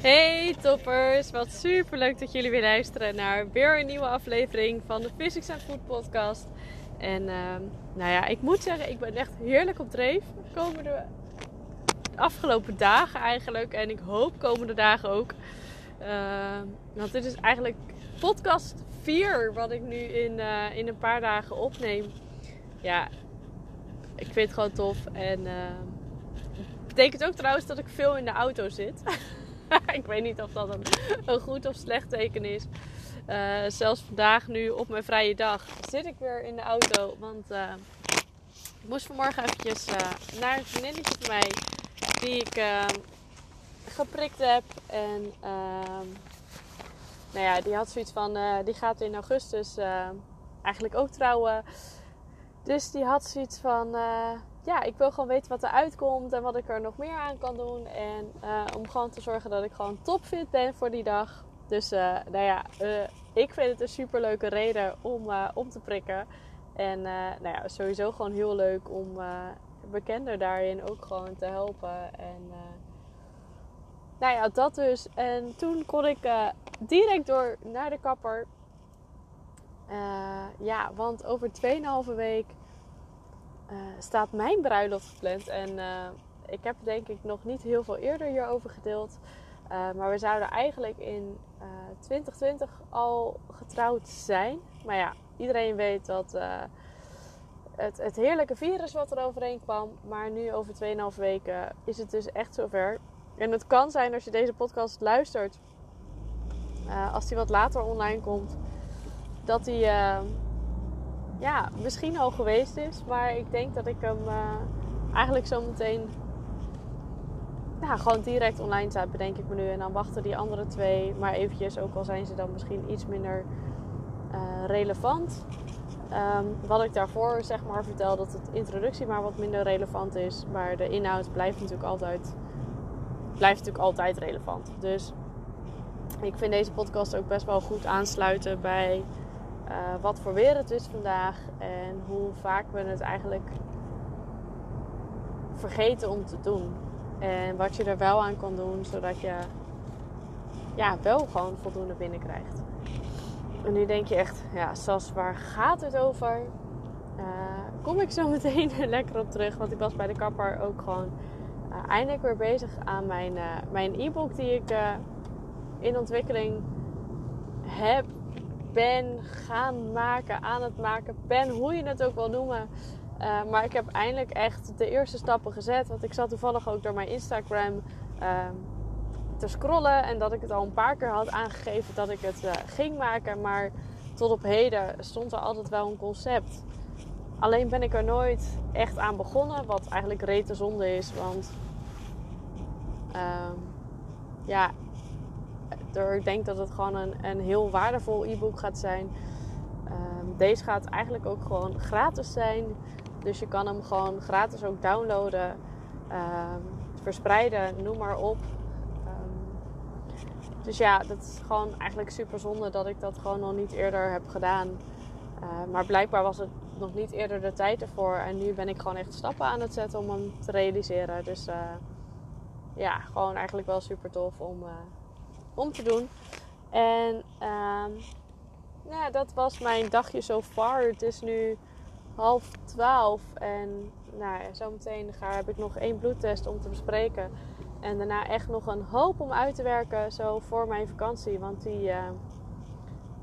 Hey toppers, wat super leuk dat jullie weer luisteren naar weer een nieuwe aflevering van de Physics and Food podcast. En ehm, nou ja, ik moet zeggen, ik ben echt heerlijk op dreef. Komende afgelopen dagen eigenlijk en ik hoop komende dagen ook. Ehm, want dit is eigenlijk podcast 4 wat ik nu in, eh, in een paar dagen opneem. Ja, ik vind het gewoon tof en... Uh, betekent ook trouwens dat ik veel in de auto zit. ik weet niet of dat een, goed of slecht teken is. Uh, zelfs vandaag nu op mijn vrije dag zit ik weer in de auto. Want uh, ik moest vanmorgen eventjes uh, naar een vriendinnetje van mij die ik geprikt heb. En ehm, nou ja, die had zoiets van, die gaat in augustus eigenlijk ook trouwen. Dus die had zoiets van ja, ik wil gewoon weten wat er uitkomt en wat ik er nog meer aan kan doen. En uh, om gewoon te zorgen dat ik gewoon topfit ben voor die dag. Dus uh, nou ja, uh, ik vind het een super leuke reden om, om te prikken. En nou ja, sowieso gewoon heel leuk om bekender daarin ook gewoon te helpen. En nou ja, dat dus. En toen kon ik direct door naar de kapper. ja, want over 2,5 week uh, staat mijn bruiloft gepland. En uh, ik heb denk ik nog niet heel veel eerder hierover gedeeld. Uh, maar we zouden eigenlijk in 2020 al getrouwd zijn. Maar ja, iedereen weet dat het, het heerlijke virus wat er overheen kwam. Maar nu over 2,5 weken is het dus echt zover. En het kan zijn als je deze podcast luistert. als die wat later online komt. Dat die ja, misschien al geweest is. Maar ik denk dat ik hem uh, eigenlijk zo meteen ja, gewoon direct online zet, bedenk ik me nu. En dan wachten die andere twee maar eventjes, ook al zijn ze dan misschien iets minder uh, relevant. Um, wat ik daarvoor zeg maar vertel, dat het introductie maar wat minder relevant is. Maar de inhoud blijft natuurlijk altijd, blijft natuurlijk altijd relevant. Dus ik vind deze podcast ook best wel goed aansluiten bij uh, wat voor weer het is vandaag en hoe vaak we het eigenlijk vergeten om te doen. En wat je er wel aan kan doen, zodat je ja, wel gewoon voldoende binnenkrijgt. En nu denk je echt, ja, Sas, waar gaat het over? Uh, kom ik zo meteen lekker op terug, want ik was bij de kapper ook gewoon uh, eindelijk weer bezig aan mijn, mijn e-book die ik in ontwikkeling heb ben gaan maken, aan het maken ben, hoe je het ook wil noemen. Uh, maar ik heb eindelijk echt de eerste stappen gezet. Want ik zat toevallig ook door mijn Instagram uh, te scrollen. En dat ik het al een paar keer had aangegeven dat ik het uh, ging maken. Maar tot op heden stond er altijd wel een concept. Alleen ben ik er nooit echt aan begonnen. Wat eigenlijk rete zonde is. Want ehm, ja, ik denk dat het gewoon een, een heel waardevol e-book gaat zijn. Um, deze gaat eigenlijk ook gewoon gratis zijn. Dus je kan hem gewoon gratis ook downloaden, um, verspreiden, noem maar op. Um, dus ja, dat is gewoon eigenlijk super zonde dat ik dat gewoon nog niet eerder heb gedaan. Maar blijkbaar was het nog niet eerder de tijd ervoor. En nu ben ik gewoon echt stappen aan het zetten om hem te realiseren. Dus uh, ja, gewoon eigenlijk wel super tof om, uh, om te doen. En um, ja, dat was mijn dagje zo far. Het is nu half twaalf. En nou ja, zometeen ga, heb ik nog één bloedtest om te bespreken. En daarna echt nog een hoop om uit te werken. Zo voor mijn vakantie. Want die uh,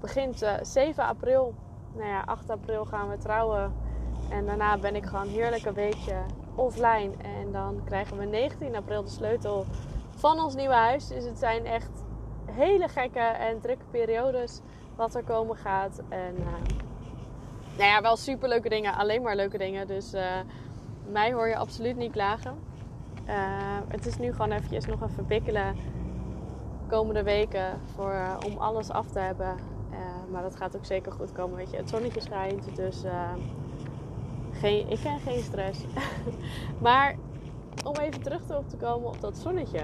begint uh, 7 april. Nou ja, 8 april gaan we trouwen. En daarna ben ik gewoon heerlijk een weekje offline. En dan krijgen we 19 april de sleutel van ons nieuwe huis. Dus het zijn echt hele gekke en drukke periodes wat er komen gaat. En uh, nou ja, wel super leuke dingen, alleen maar leuke dingen. Dus uh, mij hoor je absoluut niet klagen. Uh, het is nu gewoon eventjes nog even bikkelen komende weken voor, om alles af te hebben. maar dat gaat ook zeker goed komen. Weet je, het zonnetje schijnt, dus geen, ik ken geen stress. maar om even terug te komen op dat zonnetje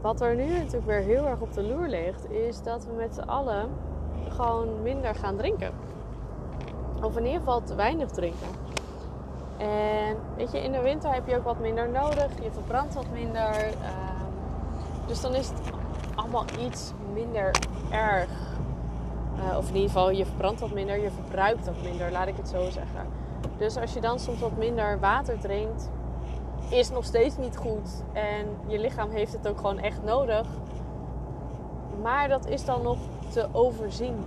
wat er nu natuurlijk weer heel erg op de loer ligt, is dat we met z'n allen gewoon minder gaan drinken. Of in ieder geval te weinig drinken. En weet je, in de winter heb je ook wat minder nodig. Je verbrandt wat minder. Uh, Dus dan is het allemaal iets minder erg. Uh, of in ieder geval, je verbrandt wat minder, je verbruikt wat minder, laat ik het zo zeggen. Dus als je dan soms wat minder water drinkt, is nog steeds niet goed. En je lichaam heeft het ook gewoon echt nodig. Maar dat is dan nog te overzien.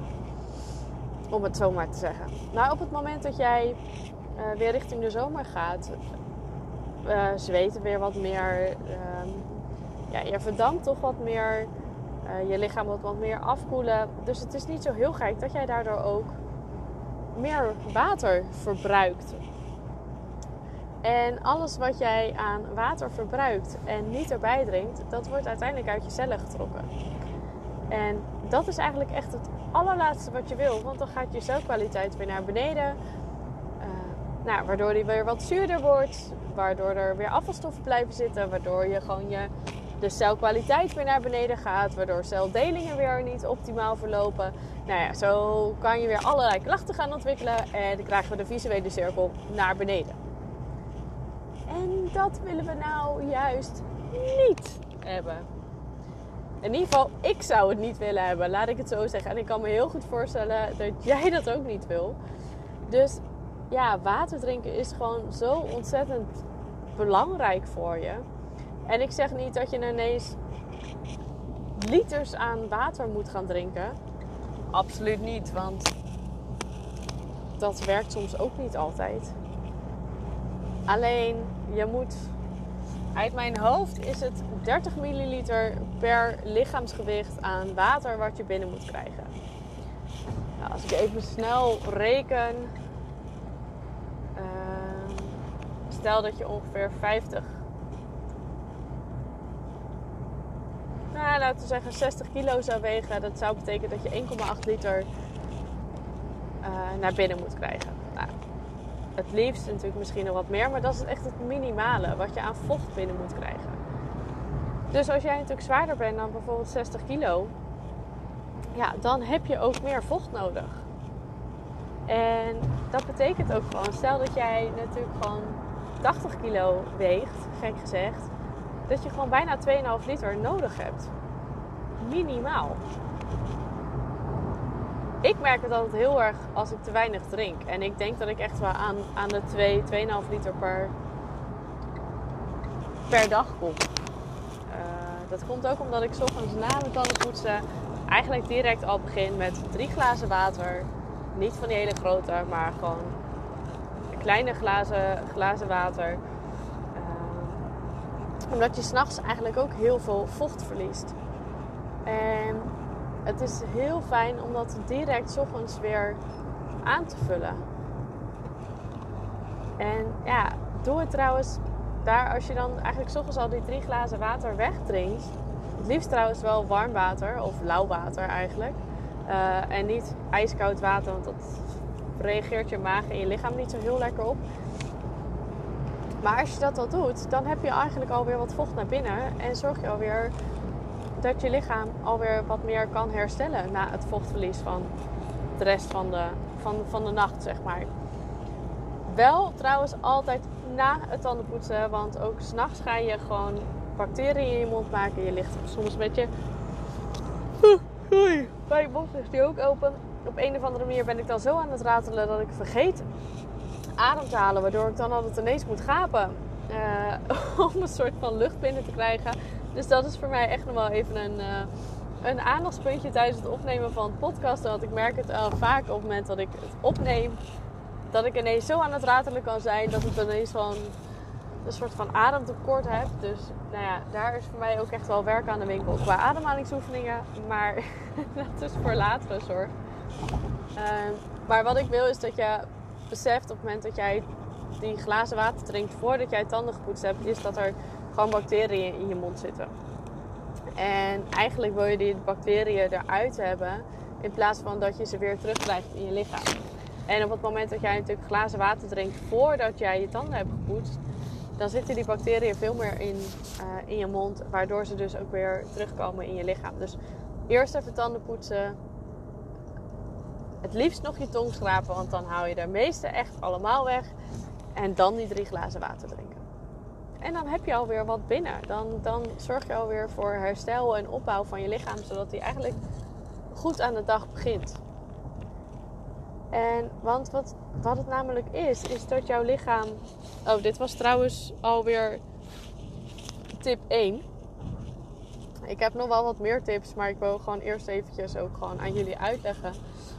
Om het zo maar te zeggen. Maar op het moment dat jij uh, weer richting de zomer gaat, uh, zweten weer wat meer. Uh, ja, je verdampt toch wat meer. Uh, je lichaam wordt wat meer afkoelen. Dus het is niet zo heel gek dat jij daardoor ook meer water verbruikt. En alles wat jij aan water verbruikt en niet erbij drinkt, dat wordt uiteindelijk uit je cellen getrokken. En dat is eigenlijk echt het allerlaatste wat je wil, want dan gaat je celkwaliteit weer naar beneden. Uh, nou, waardoor die weer wat zuurder wordt, waardoor er weer afvalstoffen blijven zitten, waardoor je gewoon je de celkwaliteit weer naar beneden gaat, waardoor celdelingen weer niet optimaal verlopen. Nou ja, zo kan je weer allerlei klachten gaan ontwikkelen en dan krijgen we de visuele cirkel naar beneden. En dat willen we nou juist niet hebben. In ieder geval, ik zou het niet willen hebben, laat ik het zo zeggen. En ik kan me heel goed voorstellen dat jij dat ook niet wil. Dus ja, water drinken is gewoon zo ontzettend belangrijk voor je. En ik zeg niet dat je ineens liters aan water moet gaan drinken. Absoluut niet, want dat werkt soms ook niet altijd. Alleen je moet, uit mijn hoofd is het 30 milliliter per lichaamsgewicht aan water wat je binnen moet krijgen. Nou, als ik even snel reken, uh, stel dat je ongeveer 50 nou, laten we zeggen 60 kilo zou wegen. Dat zou betekenen dat je 1,8 liter uh, naar binnen moet krijgen. Het liefst natuurlijk misschien nog wat meer, maar dat is echt het minimale wat je aan vocht binnen moet krijgen. Dus als jij natuurlijk zwaarder bent dan bijvoorbeeld 60 kilo, ja, dan heb je ook meer vocht nodig. En dat betekent ook gewoon, stel dat jij natuurlijk gewoon 80 kilo weegt, gek gezegd, dat je gewoon bijna 2,5 liter nodig hebt. Minimaal. Ik merk het altijd heel erg als ik te weinig drink. En ik denk dat ik echt wel aan, aan de 2, 2,5 liter per, per dag kom. Uh, dat komt ook omdat ik ochtends na mijn tanden poetsen eigenlijk direct al begin met drie glazen water. Niet van die hele grote, maar gewoon kleine glazen, glazen water omdat je s'nachts eigenlijk ook heel veel vocht verliest. En het is heel fijn om dat direct ochtends weer aan te vullen. En ja, doe het trouwens daar als je dan eigenlijk ochtends al die drie glazen water wegdrinkt. Het liefst trouwens wel warm water of lauw water eigenlijk. Uh, en niet ijskoud water, want dat reageert je maag en je lichaam niet zo heel lekker op. Maar als je dat al doet, dan heb je eigenlijk alweer wat vocht naar binnen. En zorg je alweer dat je lichaam alweer wat meer kan herstellen na het vochtverlies van de rest van de, van, van de nacht, zeg maar. Wel trouwens altijd na het tandenpoetsen, want ook s'nachts ga je gewoon bacteriën in je mond maken. Je ligt soms met je. Oei, mijn mond ligt die ook open. Op een of andere manier ben ik dan zo aan het ratelen dat ik vergeet adem te halen. Waardoor ik dan altijd ineens moet gapen. Uh, om een soort van lucht binnen te krijgen. Dus dat is voor mij echt nog wel even een, uh, een aandachtspuntje tijdens het opnemen van het podcast. Want ik merk het al vaak op het moment dat ik het opneem. Dat ik ineens zo aan het ratelen kan zijn. Dat ik ineens van een soort van ademtekort heb. Dus nou ja, daar is voor mij ook echt wel werk aan de winkel. Qua ademhalingsoefeningen. Maar dat is voor latere zorg. Uh, maar wat ik wil is dat je beseft op het moment dat jij die glazen water drinkt voordat jij tanden gepoetst hebt, is dat er gewoon bacteriën in je mond zitten. En eigenlijk wil je die bacteriën eruit hebben in plaats van dat je ze weer terugkrijgt in je lichaam. En op het moment dat jij natuurlijk glazen water drinkt voordat jij je tanden hebt gepoetst, dan zitten die bacteriën veel meer in, uh, in je mond, waardoor ze dus ook weer terugkomen in je lichaam. Dus eerst even tanden poetsen, het liefst nog je tong schrapen, want dan hou je de meeste echt allemaal weg. En dan die drie glazen water drinken. En dan heb je alweer wat binnen. Dan, dan zorg je alweer voor herstel en opbouw van je lichaam, zodat die eigenlijk goed aan de dag begint. En want wat, wat het namelijk is, is dat jouw lichaam. Oh, dit was trouwens alweer tip 1. Ik heb nog wel wat meer tips, maar ik wil gewoon eerst eventjes ook gewoon aan jullie uitleggen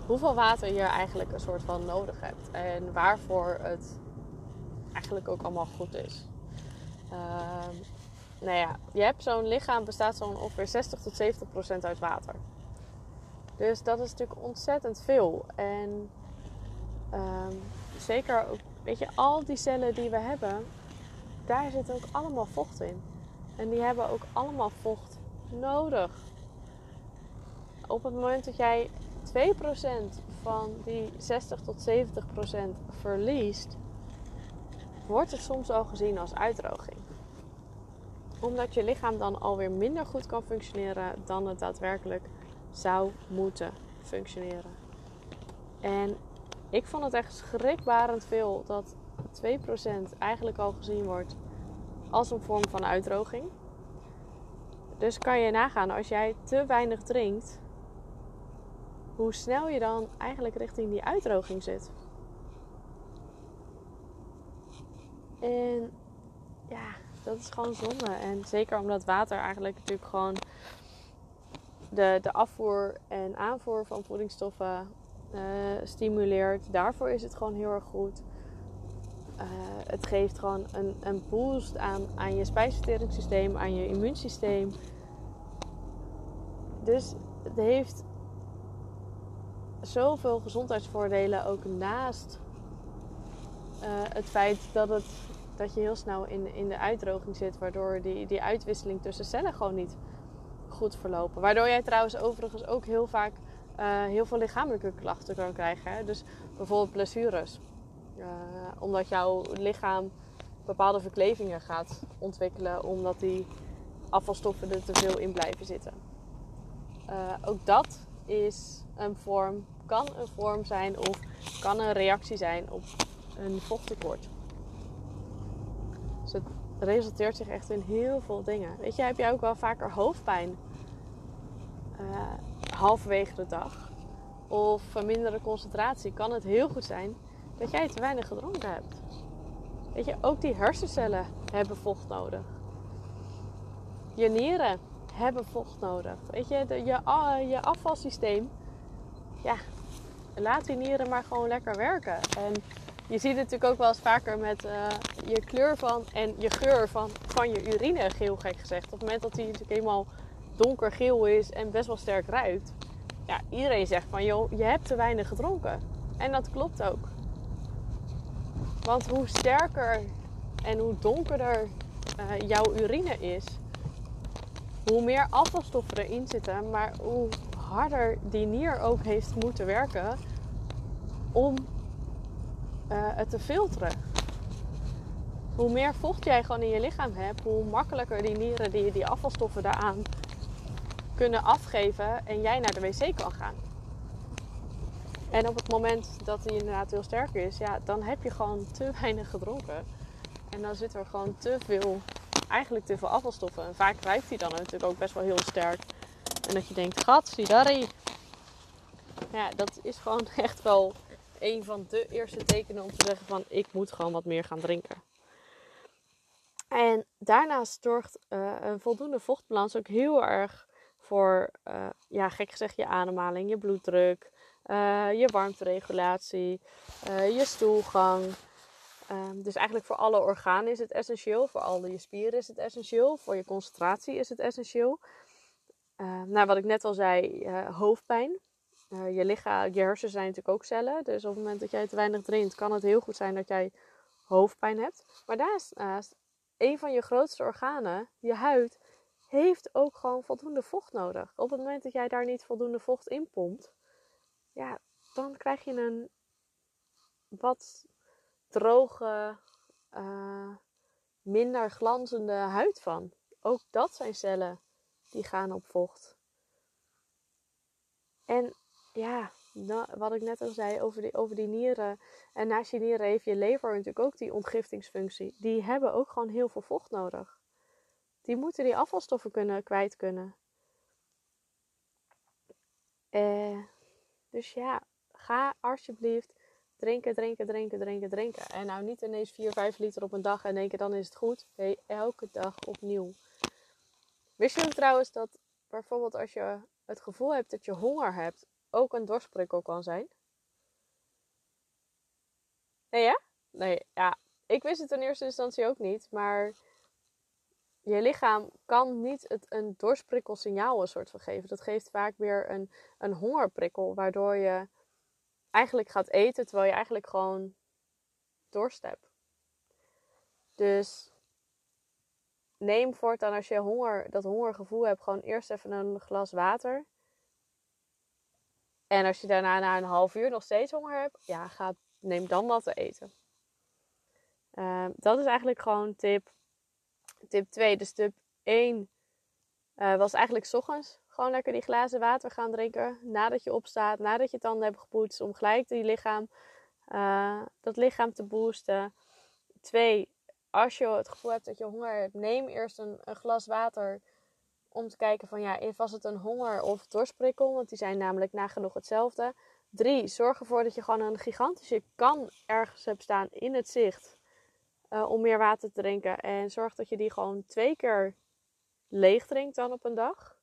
hoeveel water je eigenlijk een soort van nodig hebt. En waarvoor het eigenlijk ook allemaal goed is. Uh, nou ja, je hebt zo'n lichaam bestaat zo'n ongeveer 60 tot 70 procent uit water. Dus dat is natuurlijk ontzettend veel. En uh, zeker ook, weet je, al die cellen die we hebben, daar zit ook allemaal vocht in. En die hebben ook allemaal vocht nodig. Op het moment dat jij 2% van die 60 tot 70% verliest, wordt het soms al gezien als uitdroging. Omdat je lichaam dan alweer minder goed kan functioneren dan het daadwerkelijk zou moeten functioneren. En ik vond het echt schrikbarend veel dat 2% eigenlijk al gezien wordt als een vorm van uitdroging. Dus kan je nagaan, als jij te weinig drinkt, hoe snel je dan eigenlijk richting die uitdroging zit. En ja, dat is gewoon zonde. En zeker omdat water eigenlijk natuurlijk gewoon de, de afvoer en aanvoer van voedingsstoffen uh, stimuleert. Daarvoor is het gewoon heel erg goed. Uh, het geeft gewoon een, een boost aan, aan je spijsverteringssysteem, aan je immuunsysteem. Dus het heeft zoveel gezondheidsvoordelen ook naast uh, het feit dat, het, dat je heel snel in, in de uitdroging zit, waardoor die, die uitwisseling tussen cellen gewoon niet goed verlopen. Waardoor jij trouwens overigens ook heel vaak uh, heel veel lichamelijke klachten kan krijgen. Dus bijvoorbeeld blessures. Uh, omdat jouw lichaam bepaalde verklevingen gaat ontwikkelen, omdat die afvalstoffen er te veel in blijven zitten. ook dat is een vorm kan een vorm zijn of kan een reactie zijn op een vochttekort. Resulteert zich echt in heel veel dingen. Weet je, heb jij ook wel vaker hoofdpijn uh, halverwege de dag? Of verminderde concentratie? Kan het heel goed zijn dat jij te weinig gedronken hebt. Weet je, ook die hersencellen hebben vocht nodig. Je nieren hebben vocht nodig. Weet je, je, je afvalsysteem ja, laat die nieren maar gewoon lekker werken. En je ziet het natuurlijk ook wel eens vaker met uh, je kleur van en je geur van, van je urine, geel gek gezegd. Op het moment dat die natuurlijk helemaal donkergeel is en best wel sterk ruikt. Ja, iedereen zegt van joh, je hebt te weinig gedronken. En dat klopt ook. Want hoe sterker en hoe donkerder uh, jouw urine is, hoe meer afvalstoffen erin zitten, maar hoe harder die nier ook heeft moeten werken om het te filteren. Hoe meer vocht jij gewoon in je lichaam hebt, hoe makkelijker die nieren die, die afvalstoffen daaraan kunnen afgeven en jij naar de wc kan gaan. En op het moment dat die inderdaad heel sterk is, ja, dan heb je gewoon te weinig gedronken. En dan zit er gewoon te veel, eigenlijk te veel afvalstoffen. En vaak ruikt die dan natuurlijk ook best wel heel sterk. En dat je denkt, gat, sidari. Ja, dat is gewoon echt wel een van de eerste tekenen om te zeggen van ik moet gewoon wat meer gaan drinken. En daarnaast zorgt uh, een voldoende vochtbalans ook heel erg voor, uh, ja, gek gezegd, je ademhaling, je bloeddruk, uh, je warmteregulatie, je stoelgang. Ehm, dus eigenlijk voor alle organen is het essentieel. Voor al je spieren is het essentieel. Voor je concentratie is het essentieel. Uh, nou, wat ik net al zei, hoofdpijn. Uh, je lichaam, je hersenen zijn natuurlijk ook cellen. Dus op het moment dat jij te weinig drinkt, kan het heel goed zijn dat jij hoofdpijn hebt. Maar daarnaast, een van je grootste organen, je huid, heeft ook gewoon voldoende vocht nodig. Op het moment dat jij daar niet voldoende vocht in pompt, ja, dan krijg je een wat droge, minder glanzende huid van. Ook dat zijn cellen die gaan op vocht. En ja, wat ik net al zei over die, over die nieren. En naast je nieren heeft je lever natuurlijk ook die ontgiftingsfunctie. Die hebben ook gewoon heel veel vocht nodig. Die moeten die afvalstoffen kunnen, kwijt kunnen. Eh, dus ja, ga alsjeblieft drinken, drinken, drinken, drinken, drinken. En nou niet ineens 4, 5 liter op een dag en denken dan is het goed. Nee, elke dag opnieuw. Wist je trouwens dat bijvoorbeeld als je het gevoel hebt dat je honger hebt, ook een dorstprikkel kan zijn? Nee, ja? Nee, ja. Ik wist het in eerste instantie ook niet, maar je lichaam kan niet het, een dorstprikkelsignaal een soort van geven. Dat geeft vaak weer een, een hongerprikkel, waardoor je eigenlijk gaat eten terwijl je eigenlijk gewoon dorst hebt. Dus neem voortaan als je honger, dat hongergevoel hebt, gewoon eerst even een glas water. En als je daarna na een half uur nog steeds honger hebt, ja, ga, neem dan wat te eten. Uh, dat is eigenlijk gewoon tip, tip 2. Dus tip 1 uh, was eigenlijk s ochtends gewoon lekker die glazen water gaan drinken. Nadat je opstaat, nadat je tanden hebt gepoetst. Om gelijk die lichaam, uh, dat lichaam te boosten. Twee, als je het gevoel hebt dat je honger hebt, neem eerst een glas water. Om te kijken van ja, was het een honger of dorstprikkel? Want die zijn namelijk nagenoeg hetzelfde. Drie, zorg ervoor dat je gewoon een gigantische kan ergens hebt staan in het zicht. Uh, om meer water te drinken. En zorg dat je die gewoon twee keer leeg drinkt dan op een dag.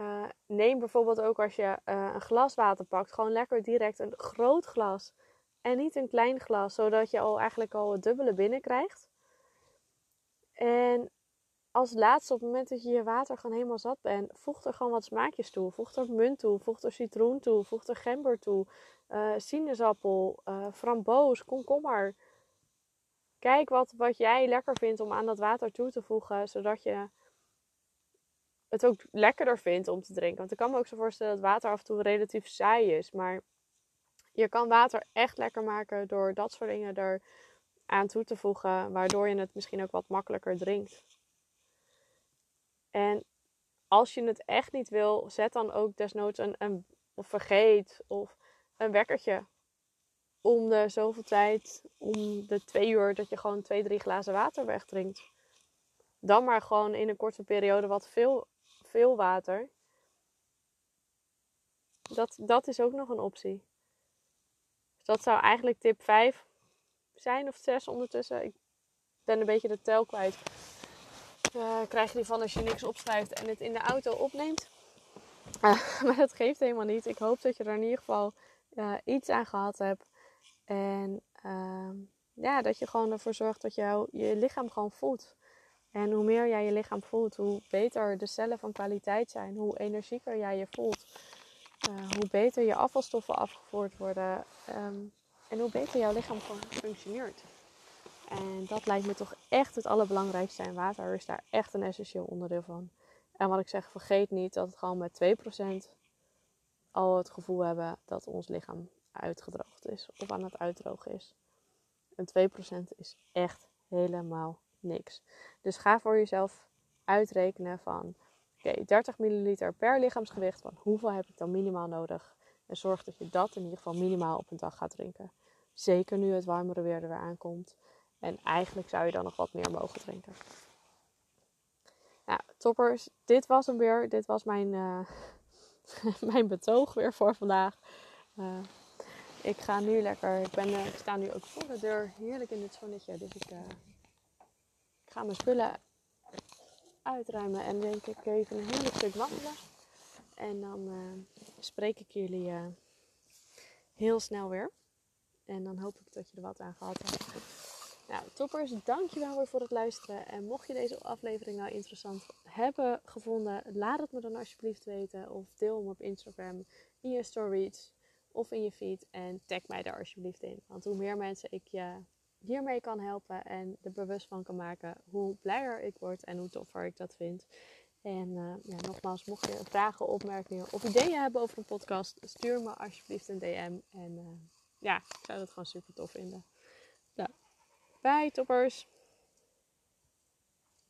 Uh, neem bijvoorbeeld ook als je uh, een glas water pakt, gewoon lekker direct een groot glas. En niet een klein glas, zodat je al eigenlijk al het dubbele binnenkrijgt. En als laatste, op het moment dat je je water gewoon helemaal zat bent, voeg er gewoon wat smaakjes toe. Voeg er munt toe, voeg er citroen toe, voeg er gember toe, uh, sinaasappel, framboos, komkommer. Kijk wat, wat jij lekker vindt om aan dat water toe te voegen, zodat je het ook lekkerder vindt om te drinken. Want ik kan me ook zo voorstellen dat water af en toe relatief saai is. Maar je kan water echt lekker maken door dat soort dingen er aan toe te voegen. Waardoor je het misschien ook wat makkelijker drinkt. En als je het echt niet wil, zet dan ook desnoods een, een of vergeet of een wekkertje. Om de zoveel tijd, om de twee uur, dat je gewoon twee, drie glazen water wegdrinkt. Dan maar gewoon in een korte periode wat veel veel water. Dat, dat is ook nog een optie. Dus dat zou eigenlijk tip 5 zijn of 6 ondertussen. Ik ben een beetje de tel kwijt. Uh, krijg je die van als je niks opschrijft en het in de auto opneemt. Uh, maar dat geeft helemaal niet. Ik hoop dat je er in ieder geval uh, iets aan gehad hebt. En ehm, ja, dat je gewoon ervoor zorgt dat jou, je lichaam gewoon voelt. En hoe meer jij je lichaam voelt, hoe beter de cellen van kwaliteit zijn, hoe energieker jij je voelt, hoe beter je afvalstoffen afgevoerd worden um, en hoe beter jouw lichaam functioneert. En dat lijkt me toch echt het allerbelangrijkste. En water is daar echt een essentieel onderdeel van. En wat ik zeg, vergeet niet dat het gewoon met 2% al het gevoel hebben dat ons lichaam uitgedroogd is of aan het uitdrogen is. En 2% is echt helemaal niks. Dus ga voor jezelf uitrekenen van oké, 30 milliliter per lichaamsgewicht. Van hoeveel heb ik dan minimaal nodig? En zorg dat je dat in ieder geval minimaal op een dag gaat drinken. Zeker nu het warmere weer er weer aankomt. En eigenlijk zou je dan nog wat meer mogen drinken. Nou, toppers, dit was hem weer. Dit was mijn, uh, mijn betoog weer voor vandaag. Uh, ik ga nu lekker. Ik, ben, uh, ik sta nu ook voor de deur. Heerlijk in dit zonnetje. Dus ik ga mijn spullen uitruimen en denk ik even een hele stuk wandelen. En dan spreek ik jullie heel snel weer. En dan hoop ik dat je er wat aan gehad hebt. Nou, toppers, dankjewel weer voor het luisteren. En mocht je deze aflevering nou interessant hebben gevonden, laat het me dan alsjeblieft weten. Of deel hem op Instagram, in je stories of in je feed. En tag mij daar alsjeblieft in. Want hoe meer mensen ik je hiermee kan helpen en er bewust van kan maken hoe blijer ik word en hoe toffer ik dat vind. En uh, ja, nogmaals, mocht je vragen, opmerkingen of ideeën hebben over een podcast, stuur me alsjeblieft een DM. En uh, ja, ik zou dat gewoon super tof vinden. Bye toppers!